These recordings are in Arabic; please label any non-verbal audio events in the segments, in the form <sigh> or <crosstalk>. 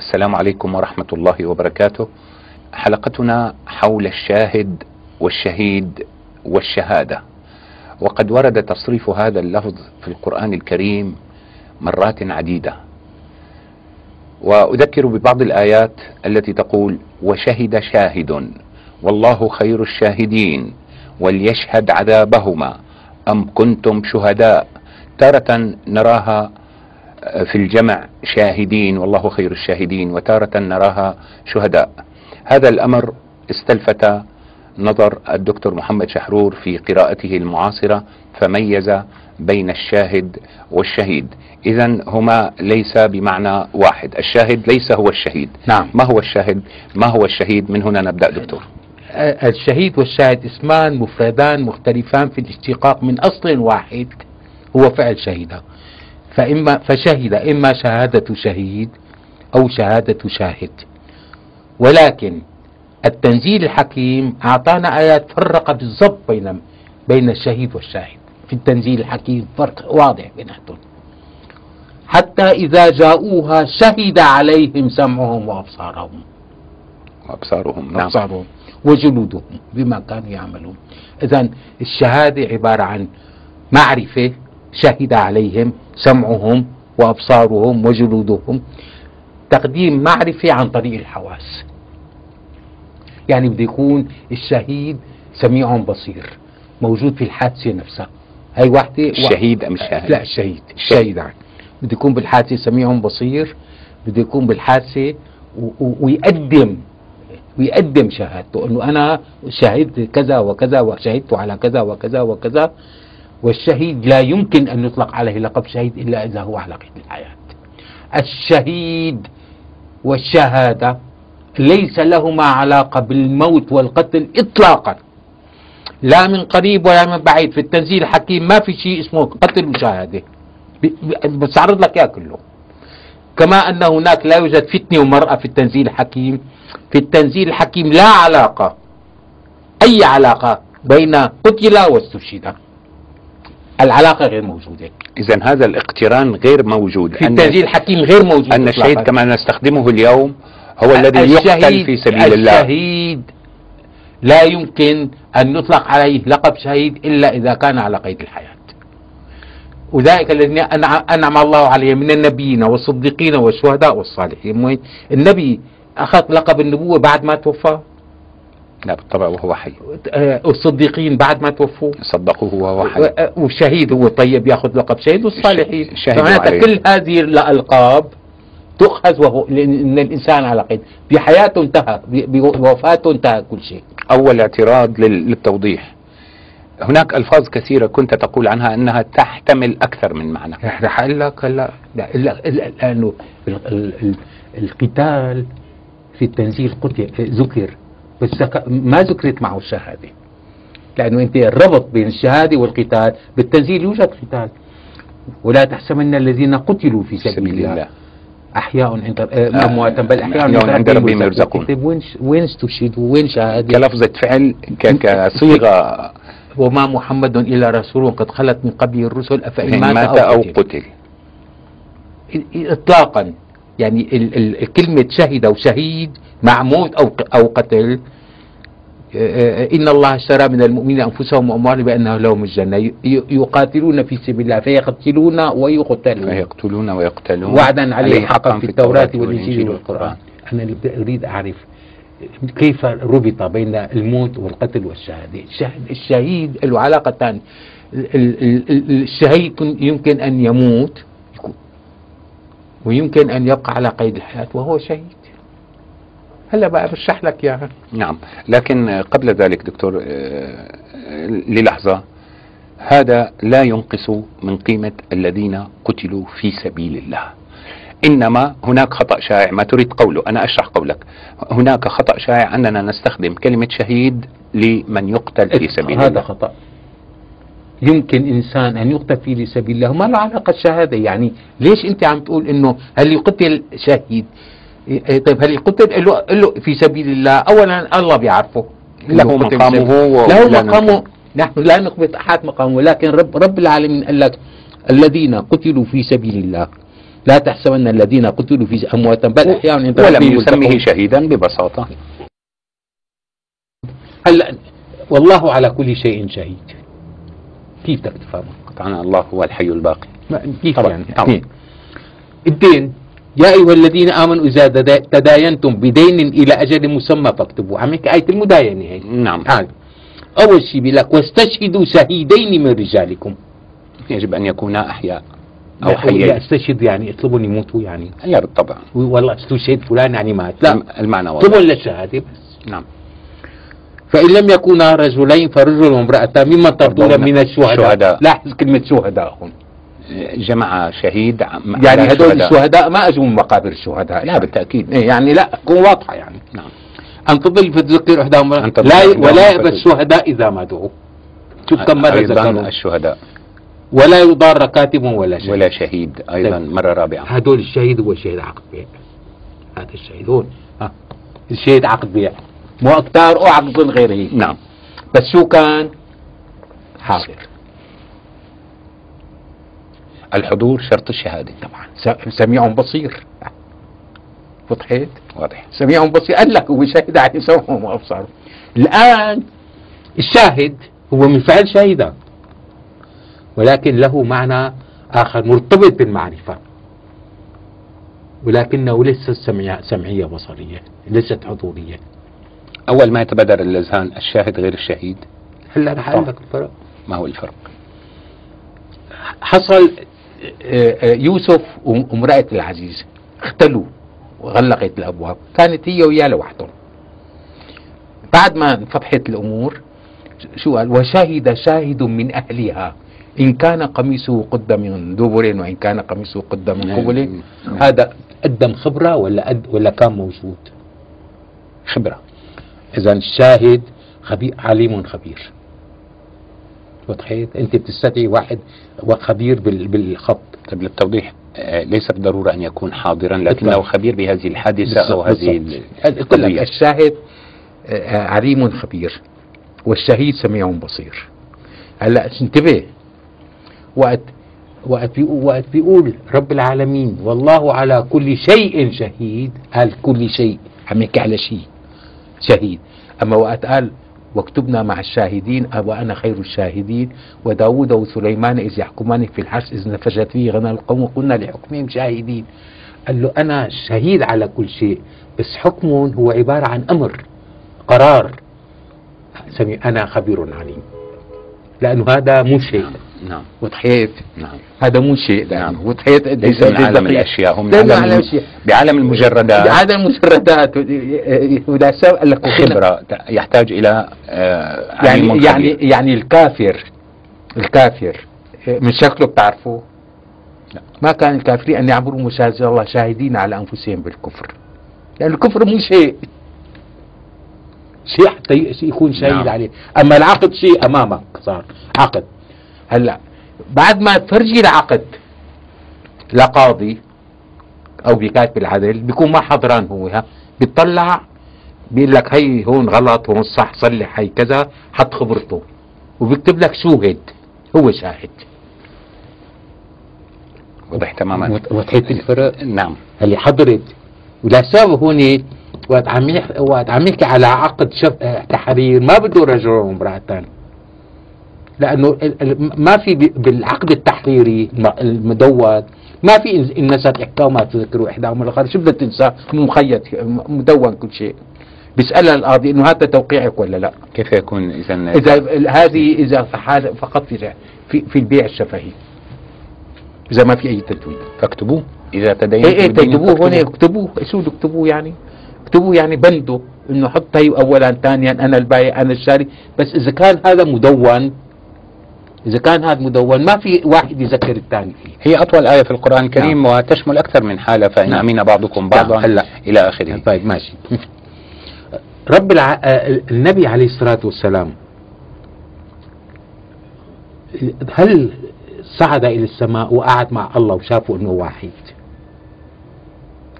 السلام عليكم ورحمة الله وبركاته. حلقتنا حول الشاهد والشهيد والشهادة. وقد ورد تصريف هذا اللفظ في القرآن الكريم مرات عديدة. وأذكر ببعض الآيات التي تقول: وشهد شاهد والله خير الشاهدين وليشهد عذابهما أم كنتم شهداء تارة نراها في الجمع شاهدين والله خير الشاهدين وتارة نراها شهداء. هذا الأمر استلفت نظر الدكتور محمد شحرور في قراءته المعاصرة فميز بين الشاهد والشهيد. إذا هما ليس بمعنى واحد. الشاهد ليس هو الشهيد. نعم. ما هو الشاهد؟ ما هو الشهيد؟ من هنا نبدأ دكتور. الشهيد والشاهد اسمان مفردان مختلفان في الاشتقاق من أصل واحد هو فعل شهد فإما فشهد إما شهادة شهيد أو شهادة شاهد. ولكن التنزيل الحكيم أعطانا آيات فرق بالضبط بين بين الشهيد والشاهد. في التنزيل الحكيم فرق واضح بيناتهم. حتى إذا جاءوها شهد عليهم سمعهم وأبصارهم. وأبصارهم نعم. أبصارهم وجلودهم بما كانوا يعملون. إذا الشهادة عبارة عن معرفة شهد عليهم سمعهم وأبصارهم وجلودهم. تقديم معرفة عن طريق الحواس. يعني بده يكون الشهيد سميع بصير موجود في الحادثة نفسها. هي وحدة الشهيد أم الشاهد لا الشهيد الشهيد يعني. بده يكون بالحادثة سميع بصير بده يكون بالحادثة ويقدم ويقدم شهادته. إنه أنا شهدت كذا وكذا وشهدت على كذا وكذا وكذا والشهيد لا يمكن أن يطلق عليه لقب شهيد إلا إذا هو على قيد الحياة. الشهيد والشهادة ليس لهما علاقة بالموت والقتل اطلاقا. لا من قريب ولا من بعيد في التنزيل الحكيم ما في شيء اسمه قتل وشهاده. ب- ب- بستعرض لك إياه كله. كما أن هناك لا يوجد فتنة ومرأة في التنزيل الحكيم في التنزيل الحكيم لا علاقة أي علاقة بين قتل واستشهد العلاقة غير موجودة. إذا هذا الاقتران غير موجود. في أن- التنزيل الحكيم غير موجود أن الشهيد. كما نستخدمه اليوم هو الذي يقتل الشهيد- في سبيل الله. الشهيد لا يمكن أن يطلق عليه لقب شهيد إلا إذا كان على قيد الحياة. أولئك الذين أنع- أنعم الله عليهم من النبيين والصديقين والشهداء والصالحين؟ النبي أخذ لقب النبوة بعد ما توفى. لا بالطبع وهو حي آه، والصديقين بعد ما توفوا. صدقوه وهو حي والشهيد هو طيب ياخذ لقب شهيد والصالحين عليه. كل هذه الألقاب تؤخذ وهو لأن الإنسان على قيد. بحياته انتهى بوفاته انتهى كل شيء. أول اعتراض لل- للتوضيح. هناك ألفاظ كثيرة كنت تقول عنها أنها تحتمل أكثر من معنى. رح أقول لك هلا لا- لا- لا- لأنه ال- ال- ال- القتال في التنزيل قتل ذكر. بس ذك- ما ذكرت معه الشهادة. لأنه أنت الربط بين الشهادة والقتال بالتنزيل يوجد قتال. ولا تحسبن الذين قتلوا في سبيل, الله, الله أحياء عند آه، اموات بل أحياء أحياء عند ربهم يرزقون. طيب وين وين استشهدوا؟ وين شهادة؟ كلفظة فعل ك- كصيغة. وما محمد إلا رسول قد خلت من قبله الرسل أفإن مات, مات أو قتل. قتل. اطلاقا. يعني ال ال كلمه شهد أو شهيد مع موت أو ق- أو قتل. آه، إن الله اشترى من المؤمنين أنفسهم وأموالهم بأنه لهم ي- يقاتلون في سبيل الله فيقتلون ويقتلون. فيقتلون ويقتلون. وعدا عليه حقا في التوراة والإنجيل والقرآن. أنا اللي بدي أريد أعرف كيف ربط بين الموت والقتل والشهادة. الشهد- الشهيد له ال- الشهيد كن- يمكن أن يموت ويمكن أن يبقى على قيد الحياة وهو شهيد. هلا بقى بشرح لك اياها نعم. لكن قبل ذلك دكتور آه، للحظة هذا لا ينقص من قيمة الذين قتلوا في سبيل الله. إنما هناك خطأ شائع. ما تريد قوله أنا أشرح قولك. هناك خطأ شائع أننا نستخدم كلمة شهيد لمن يقتل في سبيل هذا الله. خطأ. يمكن إنسان أن يقتل في سبيل الله. ما له علاقة الشهادة يعني؟ ليش أنت عم تقول إنه هل يقتل شهيد؟ طيب هل يقتل له له في سبيل الله؟ اولا الله بيعرفه. له قتل مقامه له مقامه. نحن لا نثبت أحد مقامه لكن رب رب العالمين قال لك الذين قتلوا في سبيل الله. لا تحسبن الذين قتلوا في أمواتا بل احياء عند ولم يرزقون. شهيدا ببساطة. هلا والله على كل شيء شهيد. كيف بدك تفهمها؟ طبعا الله هو الحي الباقي. كيف طبعاً، يعني؟ طبعاً. الدين. يا أيها الذين آمنوا إذا تدا- تداينتم بدين إلى أجل مسمى فاكتبوه. عم يحكي آية المداينة هي. نعم. تعال أول شيء بيقول لك واستشهدوا شهيدين من رجالكم. يجب أن يكونا أحياء أو حيين. استشهد يعني اطلبوا يموتوا يعني. يا بالطبع والله استشهد فلان يعني مات. لا. المعنى واضح. اطلبوا للشهادة بس. نعم. فإن لم يكونا رجلين فرجل وامرأتان ممن ترضون من الشهداء. الشهداء. لاحظ كلمة شهداء هون جمع شهيد يعني هدول شهداء. الشهداء. ما أجوا من مقابر الشهداء لا بالتأكيد. إيه يعني لا تكون واضحة يعني. نعم. أن تضل فتذكر إحداهم أن تضل لا إحداهم ولا يأبى. الشهداء إذا ما دعوا. شوف كم مرة ذكروا. الشهداء. ولا يضار كاتب ولا شيء ولا شهيد أيضا طيب. مرة رابعة. هدول الشهيد هو شهيد عقد بيع. هذا الشهيد هون. ها. الشهيد عقد بيع. مو أكتار أو عقد غير هيك نعم. بس شو كان؟ حاضر. الحضور شرط الشهادة طبعا. سميع بصير. فتحت واضح. سميع بصير. قال لك هو شهد عليه سمعهم وابصارهم الآن الشاهد هو من فعل شهد ولكن له معنى آخر مرتبط بالمعرفة. ولكنه ليس سمعية, سمعية بصرية ليست حضورية. أول ما يتبادر الأذهان الشاهد غير الشهيد. هلا رح أقول لك الفرق. ما هو الفرق؟ حصل يوسف وامرأة العزيز اختلوا وغلقت الأبواب. كانت هي وياه لوحدهم. بعد ما انفتحت الأمور شو قال؟ وشهد شاهد من أهلها. إن كان قميصه قد من دبر وإن كان قميصه قد من قبل. هذا قدم خبره ولا قد ولا كان موجود؟ خبرة. اذا الشاهد خبير عليم خبير. وضحيت انت بتستدعي واحد خبير بال- بالخط. طيب للتوضيح آه، ليس بالضرورة أن يكون حاضرا لكنه. خبير بهذه الحادثة أو بالضبط. هذه القضية الشاهد آه، عليم خبير والشهيد سميع بصير. هلا انتبه. وقت وقت بيقول, وقت بيقول رب العالمين والله على كل شيء شهيد. قال كل شيء. عم يحكي على شيء شهيد. أما وقت قال واكتبنا مع الشاهدين وأنا خير الشاهدين وداود وسليمان إذ يحكمان في الحرث إذ نفشت فيه غنى القوم وقلنا لحكمهم شاهدين. قال له أنا شهيد على كل شيء بس حكم هو عبارة عن أمر قرار. سمي أنا خبير عليم. لأنه هذا مو شيء. نعم نعم. وضحيت نعم. هذا مو شيء نعم. وضحيت ليس من عالم الأشياء. هم من عالم. بعالم المجردات. هذا المجردات. ولا سوى قال لك خبرة يحتاج إلى آه، يعني يعني. يعني الكافر الكافر من شكله بتعرفه لا. ما كان الكافرين أن يعبروا مشاهد الله شاهدين على أنفسهم بالكفر. لأن الكفر مو شيء. شيء حتى يكون شهيد نعم. عليه. أما العقد شيء أمامك صار. عقد. هلا بعد ما تفرجي العقد لقاضي أو بكاتب العدل بيكون ما حضران هو ها. بيطلع بيقول لك هي هون غلط هون صح صلح هي كذا حط خبرته. وبيكتب لك شوهد هو شاهد. واضح تماما. وضحت الفرق. نعم. اللي حضرت. ولا سبب هون وقت عم وقت عم يحكي على عقد شف... آه، تحرير ما بده رجل وامرأتان لأنه ال- ال- ما في بالعقد التحريري الم- المدون ما في ان ما تذكروا احداهما الآخر شو بدها تنسى؟ مخيط مدون كل شيء. بيسألها القاضي إنه هذا توقيعك ولا لا؟ كيف يكون إذا؟ إذا ال- هذه إذا فقط في في, البيع الشفهي. إذا ما في أي تدوين فاكتبوه. إذا تدينتم إيه إيه تكتبوه هون. اكتبوه. شو اكتبوه يعني؟ اكتبوه يعني بنده انه حط هي اولا ثانيا أنا البايع أنا الشاري بس إذا كان هذا مدون إذا كان هذا مدون ما في واحد يذكر الثاني فيه هي أطول آية في القرآن الكريم وتشمل أكثر من حالة فإن نعم. أمين بعضكم بعضا نعم. هلأ. إلى آخره طيب ماشي <laughs> رب الع... آه، النبي عليه الصلاة والسلام هل صعد إلى السماء وقعد مع الله وشافوا إنه واحد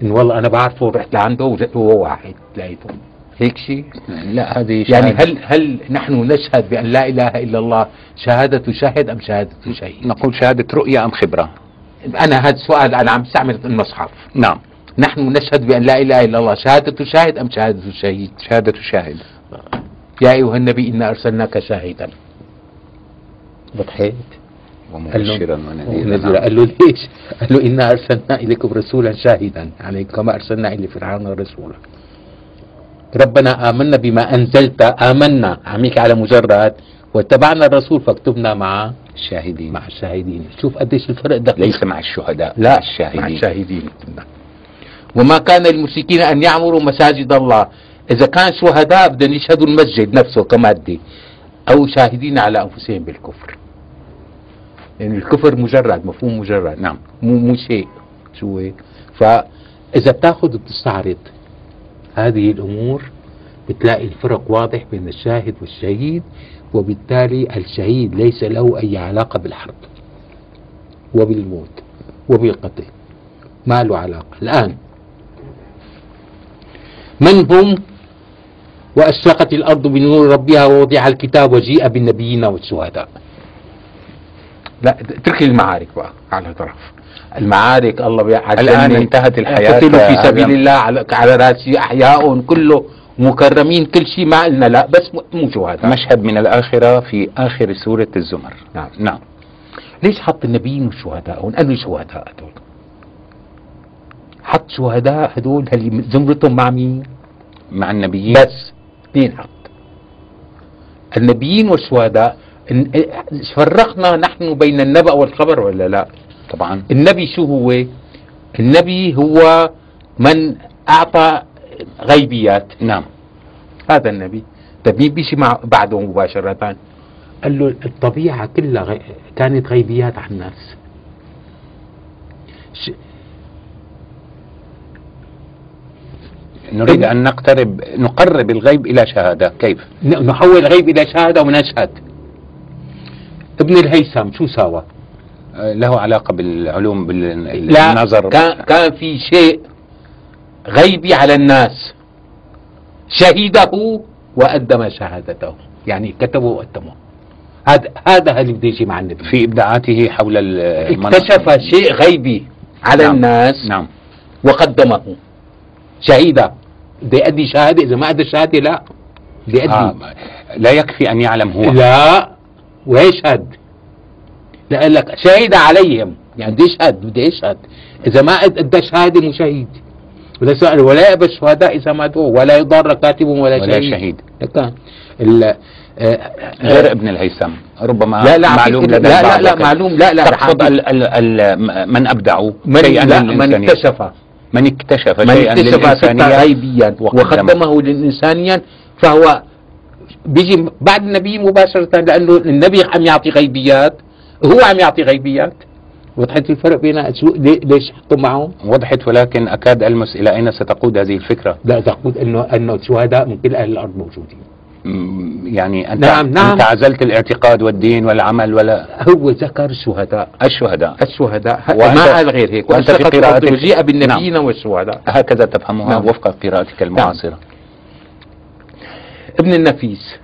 إنه والله أنا بعرفه رحت لعنده وجدته هو واحد لقيته هيك شيء؟ لا هذه يعني. هل هل نحن نشهد بأن لا إله إلا الله شهادة شاهد أم شهادة شهيد؟ نقول شهادة رؤية أم خبرة؟ أنا هذا السؤال أنا عم بستعمل المصحف. نعم. نحن نشهد بأن لا إله إلا الله شهادة شاهد أم شهادة شهيد؟ شهادة الشاهد يا أيها النبي إنا أرسلناك شاهدا. وضحيت ومبشرا ونذيرا. ونذيرا قال له ليش؟ قال له إنا أرسلنا إليكم رسولا شاهدا. يعني كما أرسلنا إلى فرعون رسولا. ربنا آمنا بما أنزلت. آمنا. عميك على مجرد. واتبعنا الرسول فاكتبنا مع الشاهدين مع الشاهدين. شوف قديش الفرق دقيق. ليس مع الشهداء لا مع الشاهدين مع الشاهدين. وما كان للمشركين أن يعمروا مساجد الله. إذا كان شهداء بدهم يشهدوا المسجد نفسه كماده أو شاهدين على أنفسهم بالكفر. يعني الكفر مجرد مفهوم مجرد نعم. مو مو شيء. شو هيك فاذا بتاخذ وبتستعرض هذه الأمور بتلاقي الفرق واضح بين الشاهد والشهيد وبالتالي الشهيد ليس له أي علاقة بالحرب وبالموت وبالقتل. ما له علاقة. الآن من هم؟ وأشرقت الأرض بنور ربها ووضع الكتاب وجيء بالنبيين والشهداء. لا اترك لي المعارك بقى على طرف. المعارك الله بيعز الآن انتهت الحياة قتلوا في سبيل الله على, على راسي أحياء كله مكرمين كل شيء ما قلنا لا بس مو شهداء مشهد من الآخرة في آخر سورة الزمر. نعم. نعم. ليش حط النبيين والشهداء؟ هون أنهي شهداء هدول. حط شهداء هدول اللي زمرتهم مع مين؟ مع النبيين؟ بس اثنين حط؟ النبيين والشهداء فرقنا نحن بين النبأ والخبر ولا لا؟ طبعا. النبي شو هو؟ النبي هو من أعطى غيبيات. نعم. هذا النبي. طيب مين بيجي مع بعده مباشرة؟ قال له الطبيعة كلها غي... كانت غيبيات عن الناس. ش... نريد أن نقترب نقرب الغيب إلى شهادة. كيف؟ ن- نحول الغيب إلى شهادة ونشهد ابن الهيثم شو آه، له علاقة بالعلوم بال- لا بالنظر كان, كان في شيء غيبي على الناس. شهده وقدم شهادته. يعني كتبه وقدمه هذا هذا اللي بده يجي مع النبي؟ في إبداعاته حول. اكتشف شيء غيبي على نعم. الناس نعم. وقدمه. شهيدا بده يأدي شهادة؟ إذا ما أدى شهادة لا. بده يأدي آه لا يكفي أن يعلم هو. لا. ويشهد. قال لك شهد عليهم. يعني بده يشهد بده يشهد. إذا ما أد- أدى شهادة مو شهيد. ولا سؤال ولا يأبى الشهداء إذا ما أدوا ولا يضار كاتب ولا, ولا شهيد. شهيد. ال- آه، غير ابن الهيثم. ربما لا لا معلوم لا لا لا. معلوم لا لا تقصد ال ال ال من أبدعوا من شيئا لا من اكتشف. من اكتشف من شيئا اكتشف ستا للإنسانية. غيبيا وقدمه. للإنسانيا فهو بيجي بعد النبي مباشرة لأنه النبي عم يعطي غيبيات هو عم يعطي غيبيات. وضحت الفرق بين ليش حطوا معهم؟ وضحت ولكن أكاد ألمس إلى أين ستقود هذه الفكرة؟ لا تقول انه أنه الشهداء من كل أهل الأرض موجودين. يعني أنت, نعم، نعم. أنت عزلت الاعتقاد والدين والعمل ولا هو ذكر الشهداء الشهداء الشهداء ما قال غير هيك. وأنت في قراءتك- وجيء بالنبيين والشهداء هكذا تفهمها نعم. وفق قراءتك المعاصرة. ابن النفيس.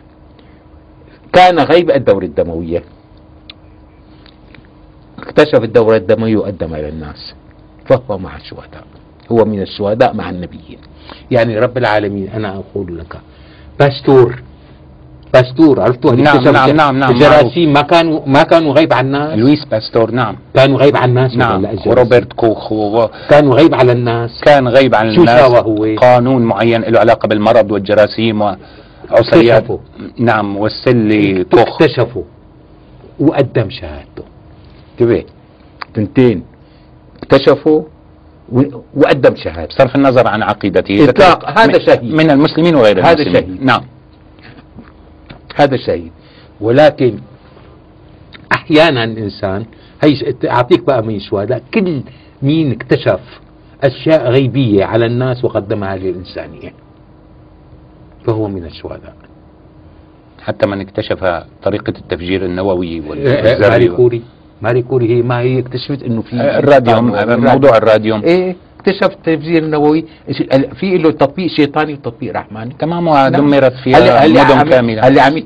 كان غيب الدورة الدموية. اكتشف الدورة الدموية وقدمها للناس فهو مع الشهداء. هو من الشهداء مع النبيين. يعني رب العالمين أنا أقول لك. باستور باستور عرفتوا نعم، اكتشف نعم، نعم، نعم، الجراثيم ما كانوا ما كانوا غيب عن الناس. لويس باستور نعم. كانوا غيب عن الناس. نعم؟ وروبرت كوخ و- كانوا غيب على الناس. كان غيب عن شو الناس. سوى هو؟ قانون معين له علاقة بالمرض والجراثيم وعصيات اكتشفوا. نعم والسلي كوخ اكتشفوا. وقدم شهادته. انتبه تنتين. اكتشفوا وقدم شهادته. بصرف النظر عن عقيدته. ذكرت هذا من- شهيد. من المسلمين وغير هذا المسلمين. شهيد. نعم. هذا شهيد. ولكن أحيانا الإنسان هي أعطيك بقى من الشهداء كل مين اكتشف أشياء غيبية على الناس وقدمها للإنسانية. فهو من الشهداء حتى من اكتشف طريقة التفجير النووي وال- ماري والذري كوري. ماري كوري هي ما هي اكتشفت إنه في الراديوم الراديوم. موضوع الراديوم. إيه اكتشف التفجير النووي في له تطبيق شيطاني وتطبيق رحماني تمام ودمرت هلا- فيها هلا مدن كاملة. هلا عم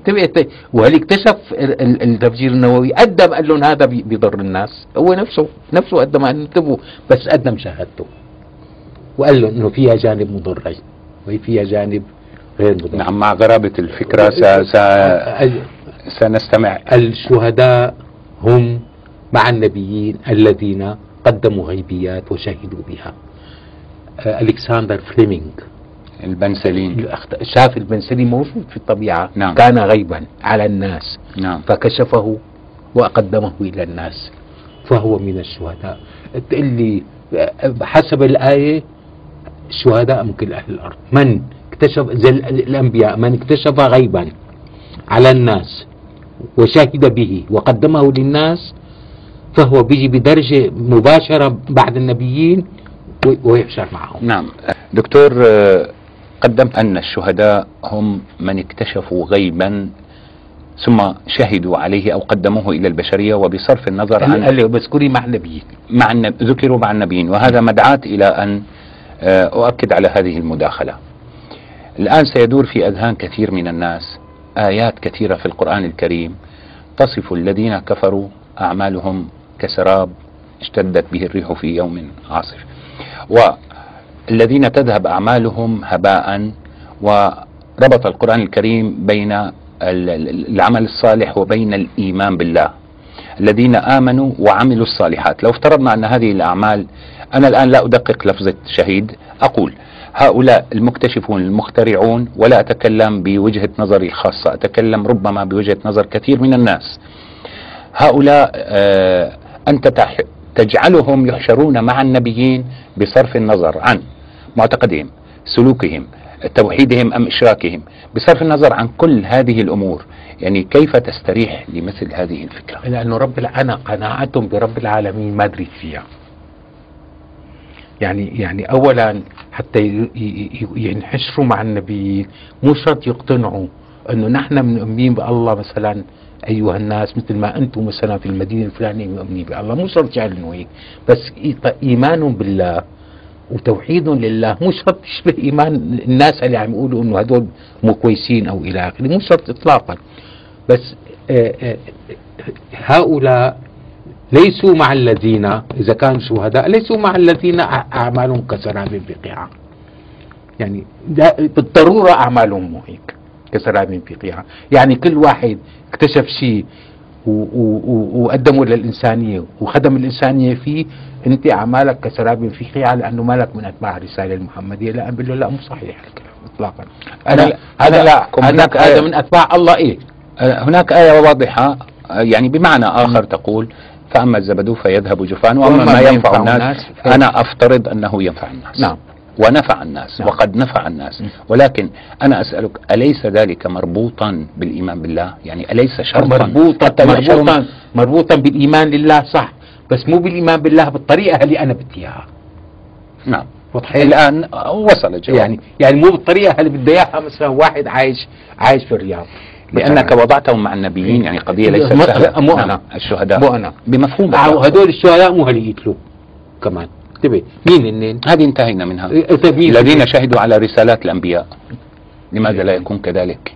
وهل اكتشف ال- ال- التفجير النووي؟ قدم قال لهم هذا بي- بيضر الناس. هو نفسه نفسه قدم قال انتبهوا بس قدم شهادته وقال له إنه فيها جانب مضر وهي فيها جانب غير مضر نعم مع غرابة الفكرة س... س... سنستمع. الشهداء هم مع النبيين الذين قدموا غيبيات وشهدوا بها. آه، ألكسندر فليمنج البنسلين شاف البنسلين موجود في الطبيعة. نعم. كان غيبا على الناس. نعم. فكشفه وقدمه إلى الناس. فهو من الشهداء. تقول لي حسب الآية شهداء من كل أهل الأرض. من؟ اكتشف زي ال- الأنبياء من اكتشف غيبا على الناس وشهد به وقدمه للناس فهو بيجي بدرجة مباشرة بعد النبيين ويحشر معهم. نعم. دكتور آه، قدمت أن الشهداء هم من اكتشفوا غيبا ثم شهدوا عليه أو قدموه إلى البشرية وبصرف النظر عن قال لي بذكري مع النبيين. مع النب... ذكروا مع النبيين. وهذا مدعاة إلى أن آه، أؤكد على هذه المداخلة. الآن سيدور في أذهان كثير من الناس آيات كثيرة في القرآن الكريم. تصف الذين كفروا أعمالهم كسراب اشتدت به الريح في يوم عاصف. والذين تذهب أعمالهم هباء وربط القرآن الكريم بين ال- ال- العمل الصالح وبين الإيمان بالله. الذين آمنوا وعملوا الصالحات. لو افترضنا أن هذه الأعمال أنا الآن لا أدقق لفظة شهيد. أقول هؤلاء المكتشفون المخترعون ولا أتكلم بوجهة نظري الخاصة أتكلم ربما بوجهة نظر كثير من الناس. هؤلاء آه أنت تجعلهم يحشرون مع النبيين بصرف النظر عن معتقدهم سلوكهم توحيدهم أم إشراكهم بصرف النظر عن كل هذه الأمور. يعني كيف تستريح لمثل هذه الفكرة؟ لأنه رب أنا قناعتهم برب العالمين ما دريت فيها. يعني يعني أولا حتى ينحشروا مع النبيين مو شرط يقتنعوا أنه نحن مؤمنين بالله مثلا أيها الناس مثل ما أنتم مثلا في المدينة الفلانية مؤمنين بالله. مو شرط يعلنوا هيك بس إيمانهم بالله وتوحيدهم لله. مو شرط يشبه إيمان الناس اللي عم يقولوا إنه هدول مو كويسين أو إلى آخره. مو شرط اطلاقا. بس آه، آه، هؤلاء ليسوا مع الذين إذا كانوا شهداء ليسوا مع الذين أع- أعمالهم كسراب بقيعه يعني ده بالضرورة أعمالهم مو هيك كسراب بقيعه يعني كل واحد اكتشف شيء وقدمه للإنسانية وخدم الإنسانية فيه أنت أعمالك كسراب في قيعة لأنه مالك من أتباع الرسالة المحمدية. لا بقول له لا مو صحيح الكلام إطلاقا. أنا لا- أنا لا. هذا هناك هذا آية- من أتباع الله إيه؟ آه، هناك آية واضحة آه، يعني بمعنى آخر تقول فأما الزبد فيذهب جفان وأما ما ينفع الناس أنا أفترض أنه ينفع الناس. نعم. ونفع الناس نعم. وقد نفع الناس. ولكن أنا أسألك أليس ذلك مربوطا بالإيمان بالله؟ يعني أليس شرطا؟ مربوطا حتى مربوطا مربوطا بالإيمان لله صح. بس مو بالإيمان بالله بالطريقة اللي أنا بدي إياها. نعم. الآن وصل الجواب. يعني يعني مو بالطريقة اللي بدي إياها مثلا واحد عايش عايش في الرياض. لأنك وضعتهم مع النبيين يعني قضية ليست سهلة. مو نعم، أنا. الشهداء مو أنا بمفهوم. هدول الشهداء مو هل يقتلوا؟ كمان. انتبه. مين هنين؟ هذه انتهينا منها إيه، مين؟ الذين شهدوا على رسالات الأنبياء. لماذا لا يكون كذلك؟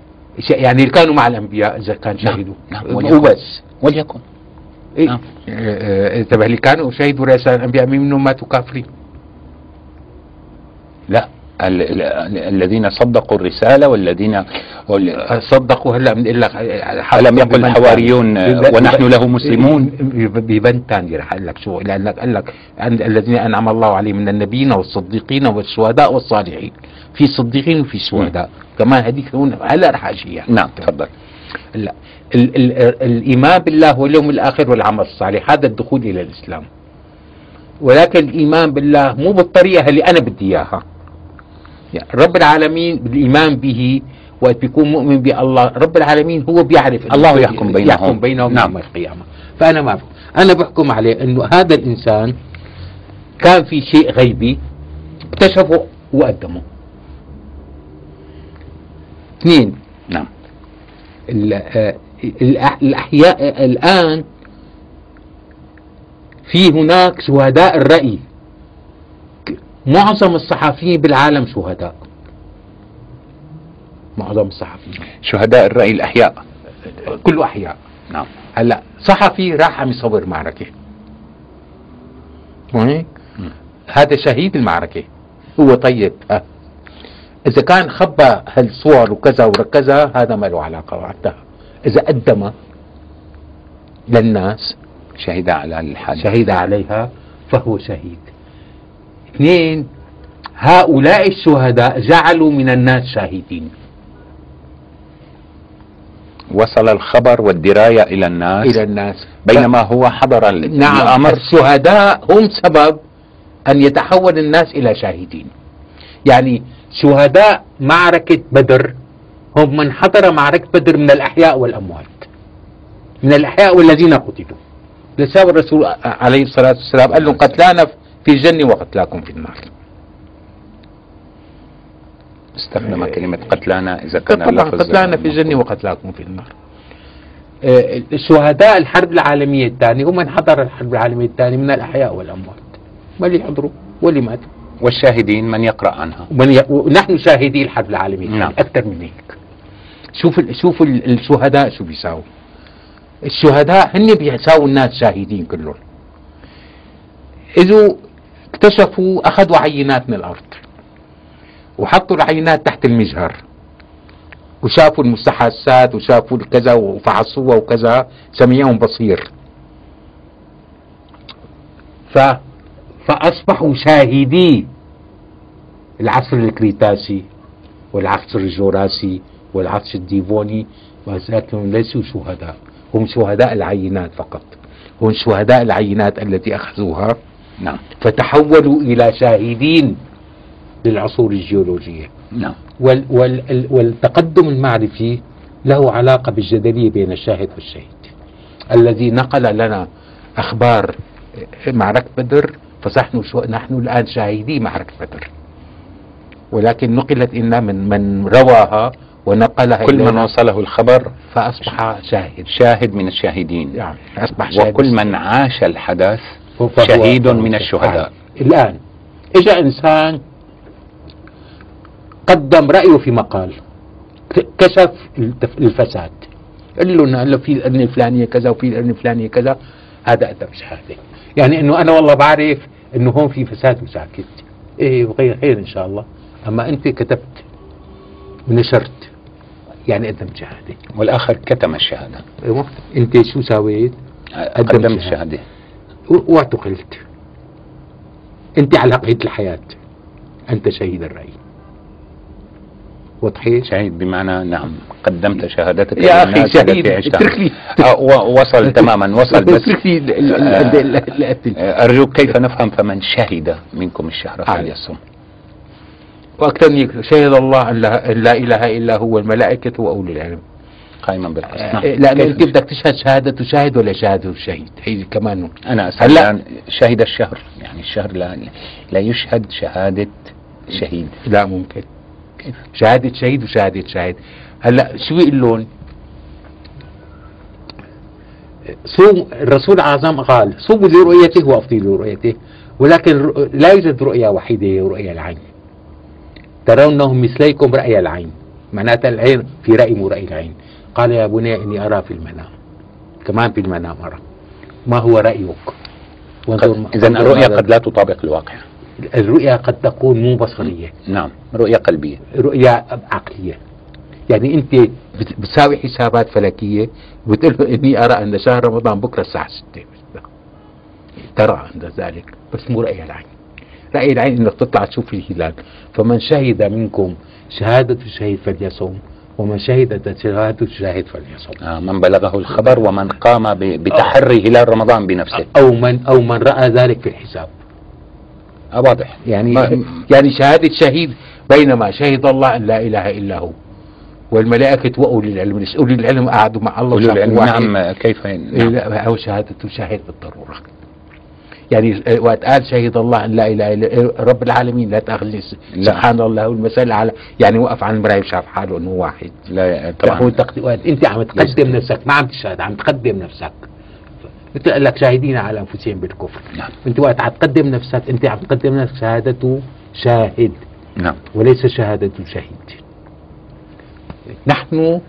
يعني اللي كانوا مع الأنبياء إذا كان شهدوا. نعم، وليكن. وبس وليكن. إيه. نعم. انتبه اللي كانوا شهدوا رسائل الأنبياء مين منهم ماتوا؟ كافرين. لا. الذين صدقوا الرسالة والذين وال- صدقوا هلا آه، ألم يقل الحواريون ونحن له مسلمون. ب- ببند ثاني رح أقول لك شو لانك قال لك الذين أنعم الله عليهم من النبيين والصديقين والشهداء والصالحين. في صديقين وفي شهداء. كمان هذيك هلا رح اجيها نعم تفضل. لا ال ال الإيمان بالله واليوم الآخر والعمل الصالح هذا الدخول إلى الإسلام. ولكن الإيمان بالله مو بالطريقة اللي أنا بدي إياها. يعني رب العالمين بالإيمان به وقت بيكون مؤمن بالله رب العالمين هو بيعرف الله يحكم بينهم. يحكم بينهم نعم. يوم القيامه فأنا ما بحكم. أنا بحكم عليه إنه هذا الإنسان كان في شيء غيبي اكتشفه وقدمه اثنين نعم آه، الأح- الأحياء الآن في هناك شهداء الرأي معظم الصحفيين بالعالم شهداء. معظم الصحفيين. شهداء الرأي الأحياء. كله أحياء. نعم. هلا صحفي راح عم يصور معركة. مو هيك؟ هذا شهيد المعركة. هو طيب. ها إذا كان خبى هالصور وكذا وكذا هذا ما له علاقة وقتها إذا قدم للناس شهد على الحادث شهد عليها فهو شهيد. اثنين هؤلاء الشهداء جعلوا من الناس شاهدين. وصل الخبر والدراية إلى الناس. إلى الناس. بينما هو حضر نعم. الأمر. الشهداء هم سبب أن يتحول الناس إلى شاهدين. يعني شهداء معركة بدر هم من حضر معركة بدر من الأحياء والأموات. من الأحياء والذين قتلوا. لسبب الرسول عليه الصلاة والسلام قال لهم قتلانا في الجنة وقتلاكم في النار. استخدم كلمة قتلانا إذا كان طبعا قتلانا في الجنة وقتلاكم في النار. آه، شهداء الحرب العالمية الثانية هم من حضر الحرب العالمية الثانية من الأحياء والأموات. ما اللي حضروا؟ واللي ماتوا. والشاهدين من يقرأ عنها. ومن ي... ونحن شاهدي الحرب العالمية الثانية نعم. أكثر من هيك شوف ال... شوف ال... الشهداء شو بيساووا. الشهداء هن بيساووا الناس شاهدين كلهم. إذا اكتشفوا أخذوا عينات من الأرض وحطوا العينات تحت المجهر وشافوا المستحسات وشافوا كذا وفحصوها وكذا سميهم بصير. ف فأصبحوا شاهدي العصر الكريتاسي والعصر الجوراسي والعصر الديفوني ولكنهم ليسوا شهداء هم شهداء العينات فقط هم شهداء العينات التي أخذوها. نعم. فتحولوا إلى شاهدين للعصور الجيولوجية. نعم. وال وال ال- والتقدم المعرفي له علاقة بالجدلية بين الشاهد والشهيد. الذي نقل لنا أخبار معركة بدر فنحن شو نحن الآن شاهدي معركة بدر. ولكن نقلت إنا من من رواها ونقلها كل من وصله الخبر فأصبح شاهد. شاهد من الشاهدين. يعني أصبح شاهد وكل من عاش الحدث شهيد من الشهداء. الآن إجا إنسان قدم رأيه في مقال كشف الفساد. قال له إنه في القرن الفلانية كذا وفي القرن الفلانية كذا. هذا قدم شهادة. يعني إنه أنا والله بعرف إنه هون في فساد وساكت إيه وغير خير إن شاء الله. أما أنت كتبت ونشرت يعني قدمت شهادة. والآخر كتم الشهادة. أيوة. أنت شو سويت؟ قدم قدم شهادة. الشهادة و- واعتقلت. أنت على قيد الحياة. أنت شهيد الرأي. وضحي شهيد بمعنى نعم قدمت شهادتك يا أخي شهيد. اترك لي. آه، وصل تماما وصل بس اترك لي آه، أرجوك كيف نفهم فمن شهد منكم الشهر. فليصم. هيك، شهد الله أن لا, إله إلا هو الملائكة واولي العلم. قائما بالقسط. لأنه كيف؟ انت بدك تشهد شهادة شاهد ولا شهادة الشهيد. هي كمان أنا أسأل هلا- شهد الشهر. يعني الشهر لا, لا يشهد شهادة شهيد. لا ممكن. كيف؟ شهادة شهيد وشهادة شاهد هلأ شو يقول لهم؟ صوم الرسول الأعظم قال صوموا لرؤيته وأفطروا لرؤيته ولكن لا يوجد رؤية وحيدة هي رؤية العين ترونهم مثليكم رأي العين. معناتها العين في رأي مو رأي العين. قال يا بني إني أرى في المنام. كمان في المنام أرى. ما هو رأيك؟ إذا ماذا- قد لا تطابق الواقع. الرؤية قد تكون مو بصرية. نعم رؤية قلبية. رؤية عقلية. يعني أنت بت- بتساوي حسابات فلكية وبتقول له إني أرى أن شهر رمضان بكرة الساعة 6 ترى عند ذلك بس مو رأي العين. رأي العين إنك تطلع تشوف الهلال. فمن شهد منكم شهادة الشهيد فليصوم. ومن شهد شهادة الشاهد فليصوم. آه من بلغه الخبر ومن قام بتحري هلال رمضان بنفسه. أو من أو من رأى ذلك في الحساب. آه واضح. يعني يعني شهادة شهيد بينما شهد الله أن لا إله إلا هو. والملائكة وأولي العلم أولي العلم قعدوا مع الله وشافوا العلم. نعم كيف إيه نعم. لا هو شهادة شاهد بالضرورة. يعني آه، وقت قال شهد الله لا إله إلا إيه، رب العالمين لا لا. سبحان الله والمثل على يعني وقف عن المراية وشاف حاله أنه واحد. لا طبعا. أنت عم تقدم نفسك ما عم تشهد عم تقدم نفسك. مثل قال لك شاهدين على أنفسهم بالكفر. نعم. أنت وقت عم تقدم نفسك أنت عم تقدم نفسك شهادته شاهد. نعم. وليس شهادة شهيد. نحن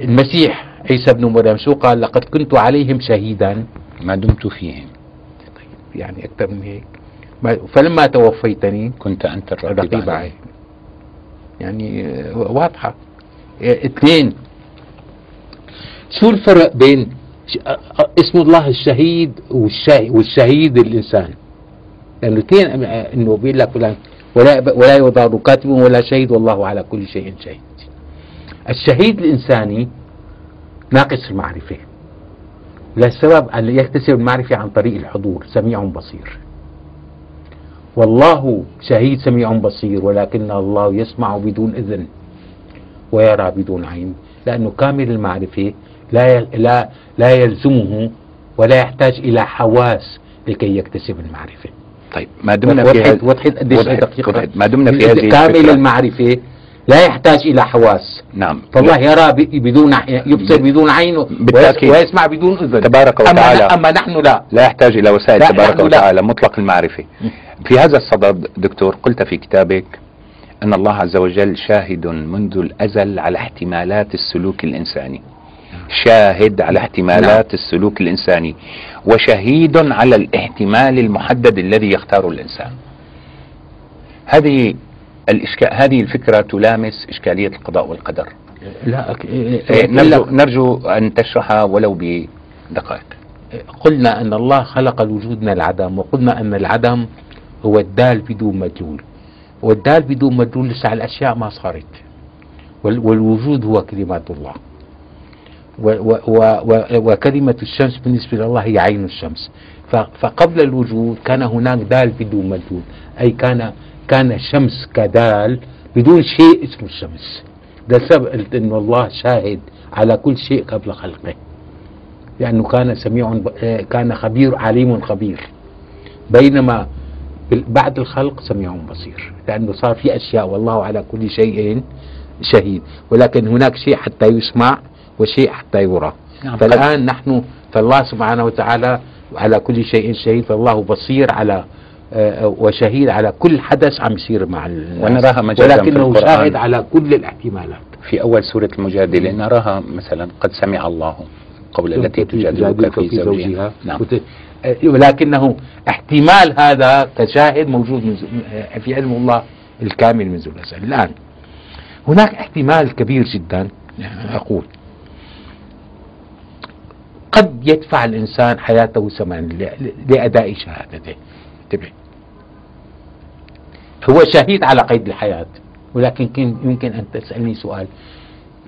المسيح عيسى بن مريم شو قال؟ لقد كنت عليهم شهيدا. ما دمت فيهم. يعني أكثر من هيك. ما- فلما توفيتني كنت أنت الرقيب رقيب علي. عليه يعني آه، واضحة. آه، اثنين. شو الفرق بين آه، اسم الله الشهيد والشهيد, الإنسان؟ لأنه اثنين إنه بيقول لك ولا ولا يضار كاتب ولا شهيد والله على كل شيء شهيد. الشهيد الإنساني ناقص المعرفة. للسبب أن يكتسب المعرفة عن طريق الحضور سميع بصير والله شهيد سميع بصير ولكن الله يسمع بدون إذن ويرى بدون عين لأنه كامل المعرفة لا لا لا يلزمه ولا يحتاج إلى حواس لكي يكتسب المعرفة طيب ما دمنا في وضحت هذه وضحت قديش دقيقة. ما دمنا في هذه كامل الفكرة. المعرفة لا يحتاج إلى حواس. نعم. فالله يرى بدون يبصر بدون عين ويس- بالتأكيد. ويسمع بدون إذن. تبارك أما, وتعالى. أما نحن لا. لا يحتاج إلى وسائل تبارك نحن لا. وتعالى مطلق المعرفة. في هذا الصدد دكتور قلت في كتابك أن الله عز وجل شاهد منذ الأزل على احتمالات السلوك الإنساني. شاهد على احتمالات السلوك الإنساني. وشهيد على الاحتمال المحدد الذي يختاره الإنسان. هذه الإشكال هذه الفكرة تلامس إشكالية القضاء والقدر. لا أك- إيه، نرجو, نرجو أن تشرحها ولو بدقائق. قلنا أن الله خلق الوجود من العدم وقلنا أن العدم هو الدال بدون مدلول والدال بدون مدلول لسه على الاشياء ما صارت. وال- والوجود هو كلمات الله. و- و- و- و- وكلمة الشمس بالنسبة لله هي عين الشمس. ف- فقبل الوجود كان هناك دال بدون مدلول أي كان كان الشمس كدال بدون شيء اسمه الشمس. ده سبب قلت انه الله شاهد على كل شيء قبل خلقه. لأنه كان سميع كان خبير عليم خبير. بينما بعد الخلق سميع بصير. لأنه صار في أشياء والله على كل شيء شهيد. ولكن هناك شيء حتى يسمع وشيء حتى يرى. نعم. فالآن نحن فالله سبحانه وتعالى على كل شيء شهيد فالله بصير على وشهيد على كل حدث عم يصير مع الناس ونراها مجازا في ولكنه. شاهد على كل الاحتمالات. في أول سورة المجادلة نراها مثلا قد سمع الله قول التي تجادلك في زوجها. نعم. آه، ولكنه احتمال هذا كشاهد موجود من آه، في علم الله الكامل منذ الأزل. الآن هناك احتمال كبير جدا أقول. قد يدفع الإنسان حياته ثمنا لأداء شهادته. انتبه. هو شهيد على قيد الحياة. ولكن كن- يمكن أن تسألني سؤال.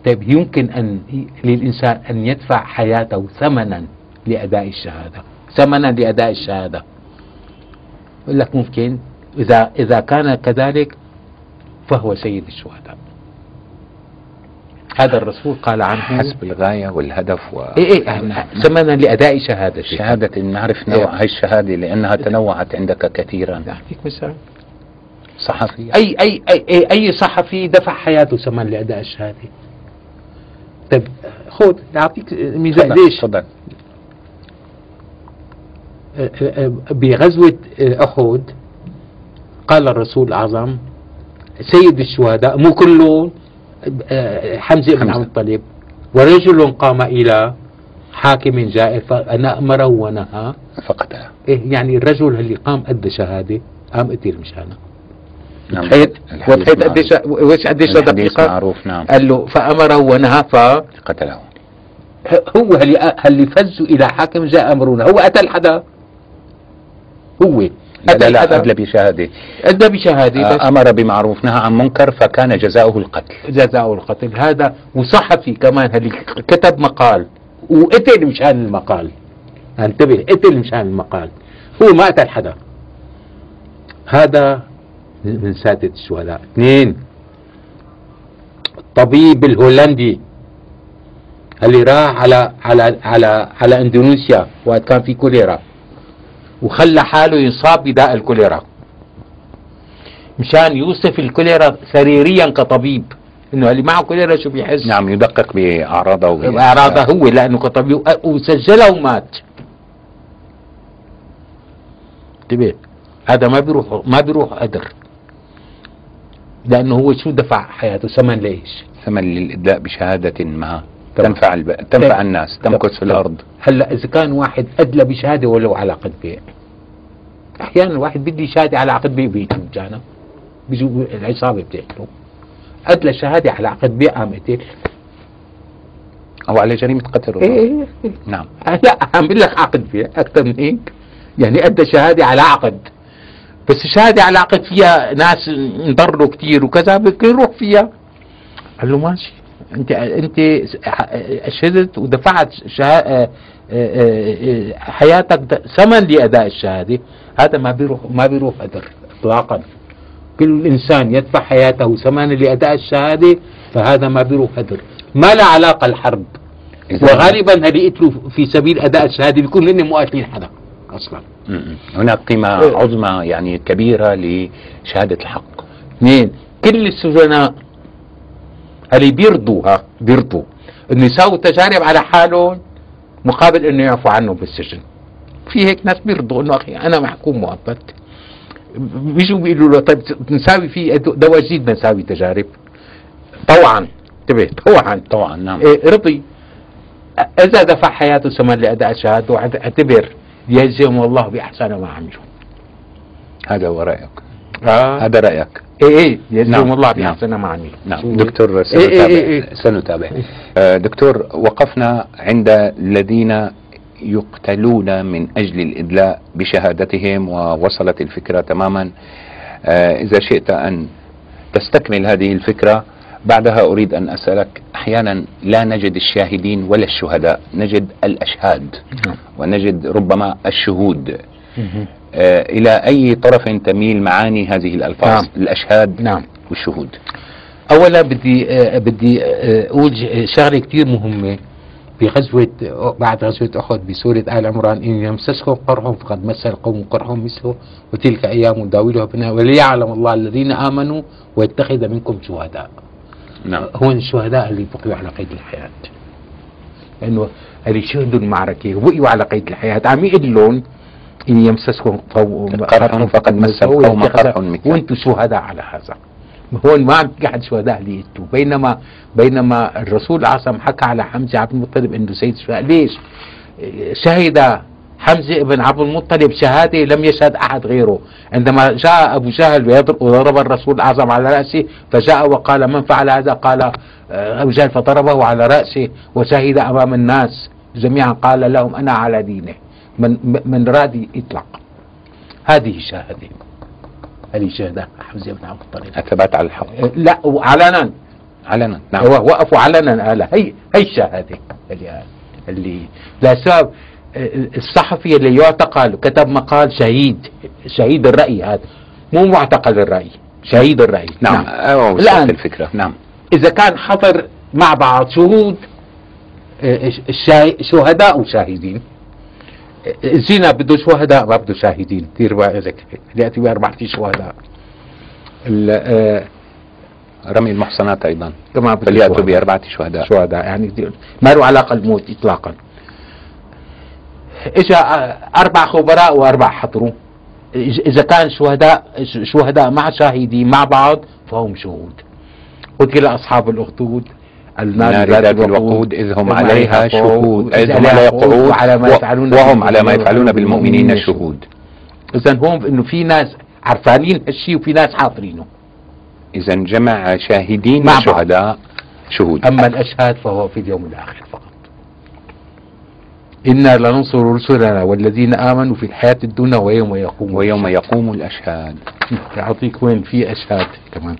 طيب يمكن أن للإنسان أن يدفع حياته ثمنا لأداء الشهادة. ثمنا لأداء الشهادة. يقول لك ممكن. إذا إذا كان كذلك فهو سيد الشهداء. هذا الرسول قال عنه. حسب الغاية والهدف و إيه إيه ثمنا لأداء شهادته شهادة نعرف نوع هاي الشهادة لأنها تنوعت عندك كثيرا. أعطيك مثال صحفي. اي اي اي اي, أي صحفي دفع حياته ثمن لأداء الشهادة. طيب خذ اعطيك مثال ليش؟ تفضل. بغزوة أحد قال الرسول الأعظم سيد الشهداء مو كلهم آه، حمزة بن حمزة. عبد المطلب ورجل قام إلى حاكم جائر فامره ونهى. فقتها إيه يعني الرجل اللي قام أدى شهادة قام قتل مشانه. نعم. وضحت قديش. وش قديش دقيقة. معروف نعم. قال له فأمره ونهى ف قتله. هو اللي فزوا إلى حاكم جاء أمرنا؟ هو قتل حدا هو لا لا لا أدلى بشهادة. أدى بشهادة. بس آه، أمر بمعروف نهى عن منكر فكان جزاؤه القتل. جزاء القتل. هذا وصحفي كمان اللي كتب مقال. وقتل مشان المقال. انتبه قتل مشان المقال. هو ما قتل حدا هذا من سادة الشهداء اثنين الطبيب الهولندي اللي راح على على على على إندونيسيا وقت كان في كوليرا؟ وخلى حاله يصاب بداء الكوليرا. مشان يوصف الكوليرا سريريا كطبيب إنه اللي معه كوليرا شو بيحس؟ نعم يدقق بأعراضه وب- اعراضه هو لأنه كطبيب وسجله ومات. انتبه هذا ما بيروح ما بيروح قدر لأنه هو شو دفع حياته؟ ثمن ليش؟ ثمن للإدلاء بشهادة ما. تمام. تنفع الب... تنفع الناس تمكث في الأرض. هلأ إذا كان واحد أدلى بشهادة ولو على عقد بيع أحيانا الواحد بدي شهادة على عقد بيع بيته جانا بيجوا العصابة بتقتله. أدلى شهادة على عقد بيع قام قتل. أو على جريمة قتل. إيه إيه. نعم. <laughs> لا اعمل لك عقد بيع أكثر من هيك يعني أدى شهادة على عقد. بس الشهاده على عقد فيها ناس انضروا كثير وكذا بدك يروح فيها. قال له ماشي. انت أنت اشهدت ودفعت شها... حياتك د- ثمن لأداء الشهادة. هذا ما بيروح ما بيروح قدر اطلاقا. كل إنسان يدفع حياته ثمنا لأداء الشهادة فهذا ما بيروح قدر ما له علاقة الحرب. وغالبا اللي يقتلوا في سبيل أداء الشهادة؟ بيكونوا هن مو قاتلين حدا م. هناك قيمة إيه. عظمى يعني كبيرة لشهادة الحق. اثنين كل السجناء اللي بيرضوا ها بيرضوا. انه يساووا تجارب على حالهم مقابل إنه يعفوا عنهم بالسجن في هيك ناس بيرضوا إنه أخي أنا محكوم مؤبد بيجوا بيقولوا له طيب نساوي في دواء جديد نساوي تجارب. طوعا انتبه طوعا. طبعا نعم. إيه رضي. إذا دفع حياته ثمن لأداء شهادته أعتبر. يجزيهم الله بأحسن ما عملوا هذا هو رأيك. آه. هذا رأيك. إيه إيه يجزيهم نعم، الله نعم. بأحسن ما عملوا نعم. دكتور إيه سنتابع إيه إيه. سنتابع آه، دكتور وقفنا عند الذين يقتلون من أجل الإدلاء بشهادتهم ووصلت الفكرة تماما. آه، إذا شئت أن تستكمل هذه الفكرة بعدها أريد أن أسألك أحيانا لا نجد الشاهدين ولا الشهداء نجد الأشهاد نعم. ونجد ربما الشهود. آه، إلى أي طرف تميل معاني هذه الألفاظ نعم. الأشهاد نعم والشهود أولا بدي آه بدي آه ج- شغلة كثير مهمة بغزوة بعد غزوة أحد بسورة آل عمران إن يمسسكم قرح فقد مس القوم قرح مثله وتلك أيام نداولها بنا وليعلم الله الذين آمنوا ويتخذ منكم شهداء نعم. هون الشهداء اللي بقيوا على قيد الحياة. لأنه اللي شهدوا المعركة وبقيوا على قيد الحياة عم يقول لهم إن يمسسكم قرح فقد مس القوم قرح مثله. وأنتم شهداء على هذا. هون ما عم عن شهداء اللي يقتلوا بينما بينما الرسول عاصم حكى على حمزة عبد المطلب إنه سيد الشهداء. ليش؟ شهد حمزة بن عبد المطلب شهادة لم يشهد أحد غيره. عندما جاء أبو جهل وضرب الرسول الأعظم على رأسه فجاء وقال من فعل هذا؟ قال آه، أبو جهل فضربه على رأسه وشهد أمام الناس جميعا. قال لهم أنا على دينه. من من راد يطلق هذه شهادة. هذه شهادة حمزة بن عبد المطلب. الثبات على الحق. لا علنا علنا نعم. وقفوا علنا قال هي هي الشهاده اللي اللي لا سبب. الصحفي اللي يعتقل كتب مقال شهيد شهيد الرأي هذا. مو معتقل الرأي شهيد الرأي. نعم. أوه وصلت الآن الفكرة. نعم. إذا كان حضر مع بعض شهود الشاي- شهداء وشاهدين. آه، الزنا بده شهداء ما بده شاهدين. كثير بالك يأتي باربعه شهداء. رمي المحصنات أيضا. كما بده فليأتوا شهداء. شهداء. شهداء يعني. ما له علاقة الموت اطلاقا. إجا أربع خبراء وأربع حضروا. إذا كان شهداء شهداء مع شاهدين مع بعض فهم شهود. قتل أصحاب الأخدود نار ذات الوقود إذ هم عليها شهود. إذ هم عليها قعود وعلى ما يفعلون وهم على ما يفعلون بالمؤمنين شهود. اذا هون إنه في ناس عرفانين هالشيء وفي ناس حاضرينه. إذا جمع شاهدين. وشهداء شهود. أما الأشهاد فهو في اليوم الآخر فقط. إنا لننصر رسلنا والذين آمنوا في الحياة الدنيا ويوم يقوم ويوم يقوم الأشهاد. يعطيك وين؟ في أشهاد كمان.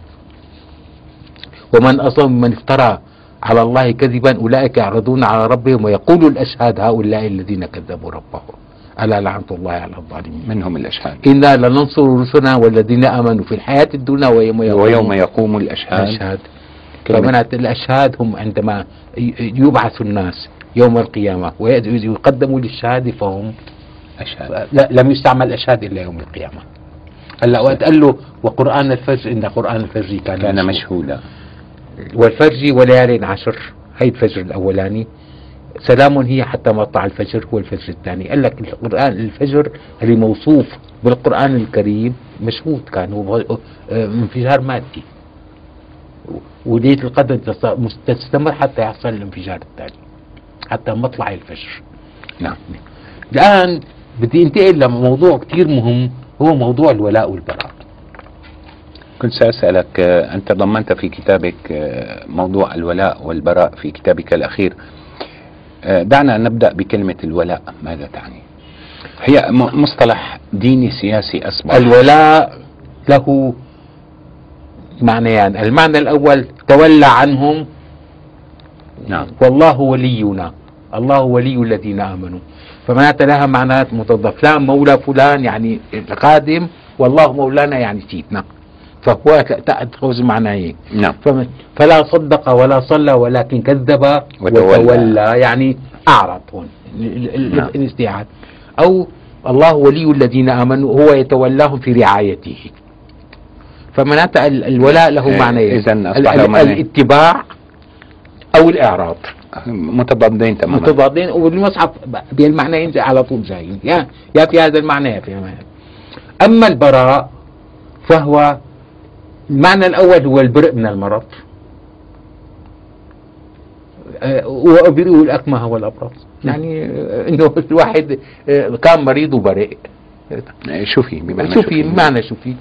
ومن أظلم من افترى على الله كذبا أولئك يعرضون على ربهم ويقول الأشهاد هؤلاء الذين كذبوا ربهم. ألا لعنة الله على الظالمين. من هم الأشهاد. إنا لننصر رسلنا والذين آمنوا في الحياة الدنيا ويوم يقوم ويوم يقوم الأشهاد. الأشهاد. فمنعت الأشهاد هم عندما يبعث الناس. يوم القيامة ويقدموا للشهادة فهم. أشهاد لا لم يستعمل أشهاد إلا يوم القيامة. هلأ وقت قال له وقرآن الفجر إن قرآن الفجر كان, كان مشهودا. والفجر وليال عشر هي الفجر الأولاني. سلام هي حتى مطلع الفجر هو الفجر الثاني. قال لك القرآن الفجر اللي موصوف بالقرآن الكريم مشهود كان هو انفجار مادي. وليلة القدر تست- تستمر حتى يحصل الانفجار الثاني. حتى مطلع الفجر. نعم. الآن بدي انتقل لموضوع كثير مهم هو موضوع الولاء والبراء. كنت سأسألك أنت ضمنت في كتابك آه، موضوع الولاء والبراء في كتابك الأخير. آه، دعنا نبدأ بكلمة الولاء. ماذا تعني؟ هي مصطلح ديني سياسي أصبح. الولاء له معنيان. المعنى الأول تولى عنهم نعم. والله ولينا. الله ولي الذين آمنوا. فمعناتها لها معنات متضافة فلان مولى فلان يعني القادم والله مولانا يعني سيدنا. فهو تأخذ معنيين نعم. فمن- فلا صدق ولا صلى ولكن كذب وتولى. وتولى, يعني أعرض هون. نعم. الاستعاد أو الله ولي الذين آمنوا هو يتولاهم في رعايته. فمعناتها ال- الولاء له إيه، معنيين ال- معنيين. الاتباع أو الإعراض. متضادين تماما. متضادين والمصحف بالمعنيين على طول جايين يا يا في هذا المعنى يا في هذا أما البراء فهو المعنى الأول هو البرء من المرض. آه، وأبرئ الأكمه والأبرص يعني آه، إنه الواحد آه، كان مريض وبرئ شوفي بمعنى شوفي. بمعنى شوفي.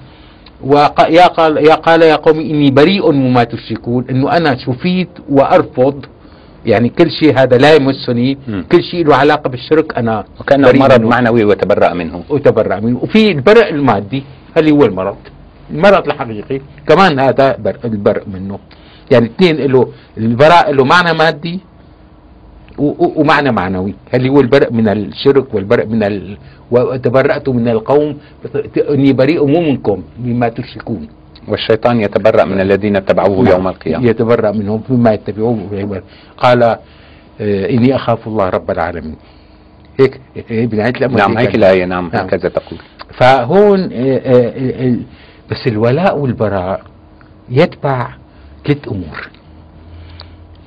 وق- يا قال يا قال يا قوم إني بريء مما تشركون إنه أنا شفيت وأرفض يعني كل شيء هذا لا يمسني مم. كل شيء له علاقة بالشرك أنا بريء مرض منه. معنوي وتبرأ منه. وتبرع منه. وفي البرء المادي اللي هو المرض؟ المرض الحقيقي. كمان هذا بر البرء منه. يعني اثنين له البراء له معنى مادي ومعنى معنوي. اللي هو البرء من الشرك والبرء من ال... وتبرأت من القوم؟ إني بريء مو منكم مما تشركون. والشيطان يتبرأ من الذين اتبعوه نعم. يوم القيامة. يتبرأ منهم مما يتبعوه ويعمل. قال آه، إني أخاف الله رب العالمين. هيك بنهايه الامر نعم هيك الآية. نعم نعم. هكذا تقول. فهون آه، آه، ال- بس الولاء والبراء يتبع ثلاث أمور.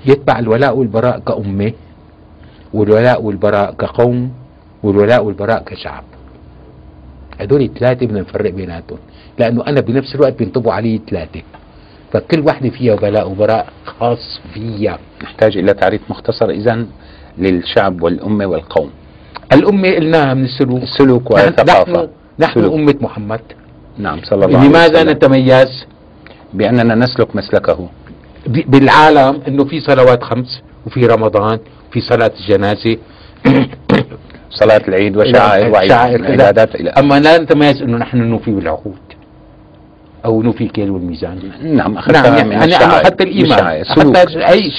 يتبع الولاء والبراء كأمة والولاء والبراء كقوم والولاء والبراء كشعب. هدول الثلاثة بدنا نفرق بيناتهم لأنه أنا بنفس الوقت بينطبقوا علي ثلاثة. فكل وحدة فيها ولاء وبراء خاص فيها. نحتاج إلى تعريف مختصر إذا للشعب والأمة والقوم. الأمة قلناها من السلوك. السلوك نحن, والثقافة نحن سلوك. أمة محمد. نعم صلى الله عليه لماذا وسلم. نتميز؟ بأننا نسلك مسلكه. بالعالم إنه في صلوات خمس وفي رمضان. في صلاة الجنازة. <coughs> صلاة العيد وشعائر وعيد. شعائر كذا. عبادات إلى أما لا نتميز إنه نحن نوفي بالعقود. أو نوفي الكيل والميزان. نعم أخذتها نعم يعني حتى. سلوك. حتى سلوك.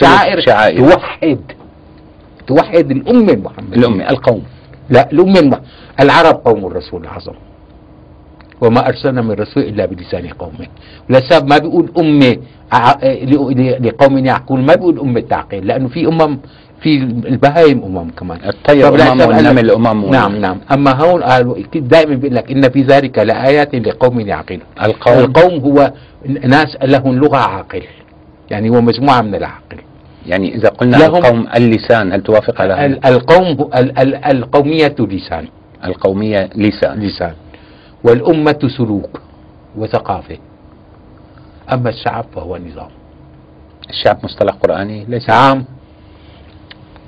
شعائر شعائر. توحد. توحد الأمة المحمدية. الأمة القوم. لا الم... العرب قوم الرسول الاعظم وما ارسلنا من رسول إلا بلسان قومه. ولسبب ما بيقول ل- ل- لقوم يعقلون ما بيقول أمة تعقل. لأنه في أمم في البهايم أمم كمان. الطير يسأل والنمل وال- نعم نعم. أما هون قالوا دائما بيقول لك إن في ذلك لآيات لقوم يعقلون. القوم. القوم هو ناس لهم لغة عاقل يعني هو مجموعة من العاقل. يعني إذا قلنا لهم- القوم اللسان هل توافق على هذا؟ ال- القوم هو- ال- ال- القومية لسان. القومية لسان. لسان. والأمة سلوك وثقافة. أما الشعب فهو نظام. الشعب مصطلح قرآني ليس. نعم.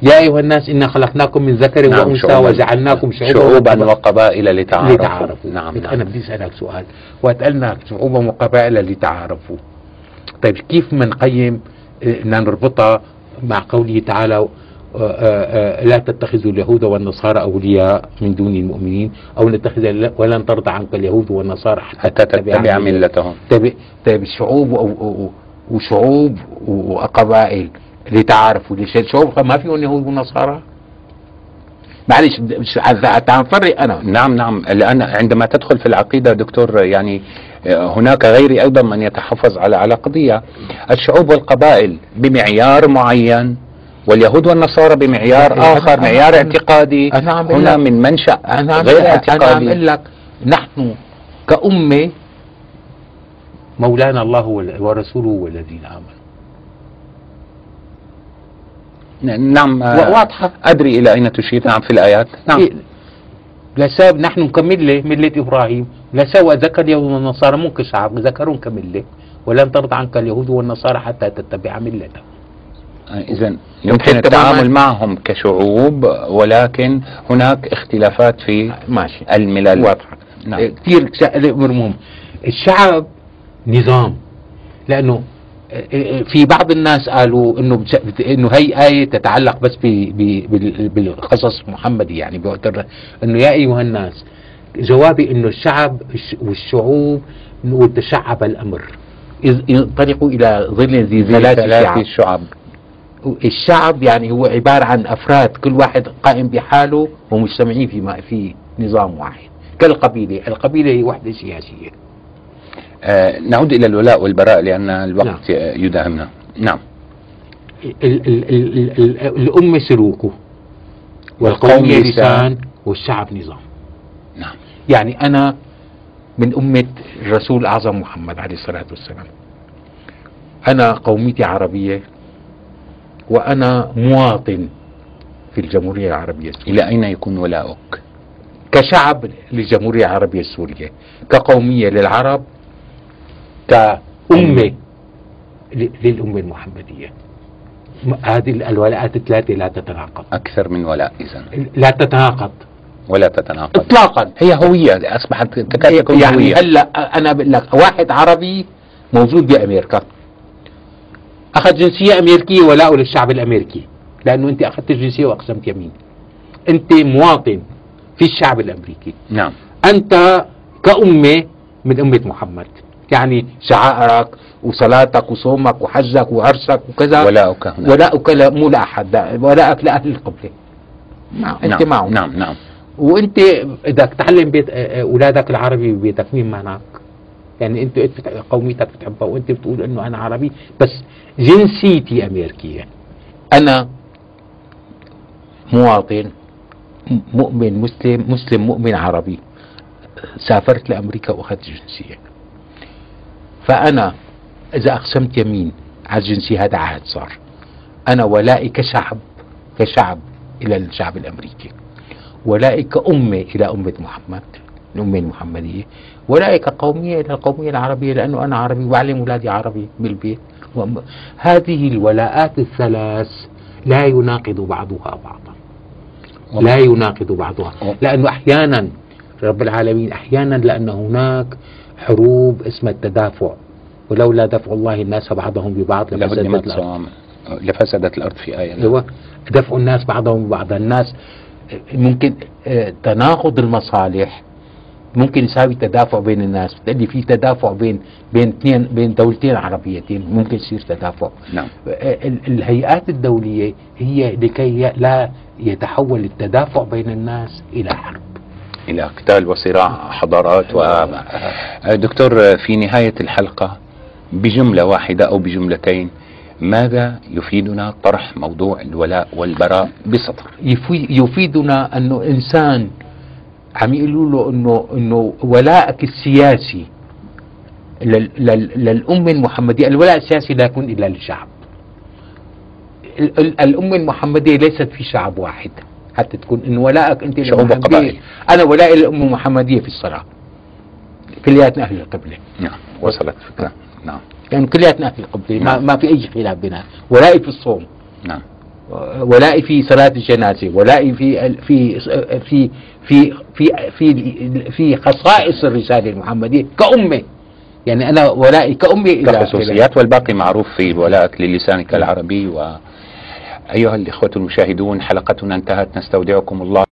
يا أيها الناس إنا خلقناكم من ذكر نعم، وأنثى شعوباً- وجعلناكم شعوبا شعوبا وقبائل. لتعارفوا. لتعارفوا. نعم أنا نعم. بدي أسألك سؤال. وأتقلنا شعوبا وقبائل لتعارفوا. طيب كيف منقيم بدنا نربطها مع قوله تعالى آه، آه، آه، لا تتخذوا اليهود والنصارى أولياء من دون المؤمنين أو نتخذ ولن ترضى عنك اليهود والنصارى حتى تتبع ملتهم. طيب طيب الشعوب و- وشعوب وقبائل. لتعارفوا ليش؟ الشعوب ما فيهم يهود ونصارى معلش تعال نفرق أنا. نعم نعم. لأن عندما تدخل في العقيدة دكتور يعني آه، هناك غيري أيضا من يتحفظ على على قضية. الشعوب والقبائل بمعيار معين واليهود والنصارى بمعيار أنا- آخر أنا- معيار أنا- اعتقادي. أنا عم هنا من منشأ أنا عم غير أنا عم اعتقادي. أقول لك نحن كأمة مولانا الله ورسوله والذين آمنوا. نعم. آه، واضحة. أدري إلى أين تشير. نعم في الآيات. نعم. إيه، لسبب نحن كملة ملة إبراهيم. لسوى ذكر اليهود والنصارى مو كشعب ذكرون كملة. ولن ترضى عنك اليهود والنصارى حتى تتبع ملتهم إذا يمكن التعامل معهم كشعوب ولكن هناك اختلافات في ماشي. الملل واضحة نعم. إيه، كثير أمر مهم. الشعب نظام لأنه في بعض الناس قالوا إنه إنه هي آية تتعلق بس ب- ب- بال- بالقصص محمدي يعني بوقت إنه يا أيها الناس جوابي إنه الشعب الش- والشعوب وتشعب الأمر. ينطلقوا إلى ظل ذي ثلاث ثلاث شعب. الشعب يعني هو عبارة عن أفراد كل واحد قائم بحاله ومجتمعين في في نظام واحد كالقبيلة. القبيلة هي وحدة سياسية. آه نعود إلى الولاء والبراء لأن الوقت نعم. يداهمنا. نعم. ال ال ال ال ال الأمة سلوكه والقوم والقومية لسان. لسان. والشعب نظام. نعم. يعني أنا من أمة الرسول الأعظم محمد عليه الصلاة والسلام. أنا قوميتي عربية وأنا مواطن في الجمهورية العربية السورية. إلى أين يكون ولاؤك؟ كشعب للجمهورية العربية السورية كقومية للعرب كأمة للأمة المحمدية. هذه الولاءات الثلاثة لا تتناقض. أكثر من ولاء إذا لا تتناقض. ولا تتناقض. اطلاقا. هي هوية. أصبحت تكاد تكون يعني هوية. هلا أنا بقول لك واحد عربي موجود بأمريكا. أخذ جنسية أمريكية ولاؤه للشعب الأمريكي. لأنه أنت أخذت الجنسية وأقسمت يمين. أنت مواطن في الشعب الأمريكي. نعم. أنت كأمة من أمة محمد. يعني شعائرك وصلاتك وصومك وحجك وعرسك وكذا. ولاؤك هنا ولاؤك لا- مو لأحد لا، ولاؤك لأهل القبلة. مع أنت نعم. معه نعم نعم. وأنت بدك تعلم بيت أولادك العربي ببيتك مين معك؟ يعني انت أنت بت- قوميتك بتحبها وأنت بتقول إنه أنا عربي بس جنسيتي أمريكية. أنا مواطن مؤمن مسلم مسلم مؤمن عربي. سافرت لأمريكا وأخذت جنسية. فأنا إذا أقسمت يمين على الجنسيه هذا عهد صار. أنا ولائي كشعب كشعب إلى الشعب الأمريكي. ولائي كأمة إلى أمة محمد الأمة المحمدية. ولائي كقومية إلى القومية العربية لأنه أنا عربي وأعلم أولادي عربي بالبيت. هذه الولاءات الثلاث لا يناقض بعضها بعضا. لا يناقض بعضها. لأنه أحيانا رب العالمين أحيانا لأن هناك حروب اسمها التدافع ولولا دفع الله الناس بعضهم ببعض لفسدت صوامع. لفسدت الأرض في آية. نعم. أيوه. دفع الناس بعضهم ببعض. الناس ممكن آه، تناقض المصالح ممكن يساوي تدافع بين الناس بتقلي في تدافع بين بين اثنين بين دولتين عربيتين ممكن يصير تدافع. نعم. آه، ال- الهيئات الدولية هي لكي لا يتحول التدافع بين الناس إلى حرب. إلى قتال وصراع حضارات آه، دكتور في نهاية الحلقة بجملة واحدة أو بجملتين ماذا يفيدنا طرح موضوع الولاء والبراء بسطر يفي- يفيدنا أنه إنسان عم يقولوا له انه إنه ولائك السياسي لل- لل- للأمة المحمدية، الولاء السياسي لا يكون إلا للشعب. ال- ال- الأمة المحمدية ليست في شعب واحد حتى تكون انه ولائك أنت شعوب. وقبائل. أنا ولائي للامه المحمدية في الصلاة. كلياتنا أهل القبله، نعم وصلت فكرة نعم يعني كلياتنا أهل القبله، ما, نعم. ما في أي خلاف بيننا، ولائي في الصوم. نعم ولائي في صلاة الجنازة ولائي في في في في في في في خصائص الرسالة المحمدية كأمة يعني أنا ولائي كأمة إلى كخصوصيات والباقي معروف في ولائك للسانك العربي و أيها الإخوة المشاهدون حلقتنا انتهت. نستودعكم الله.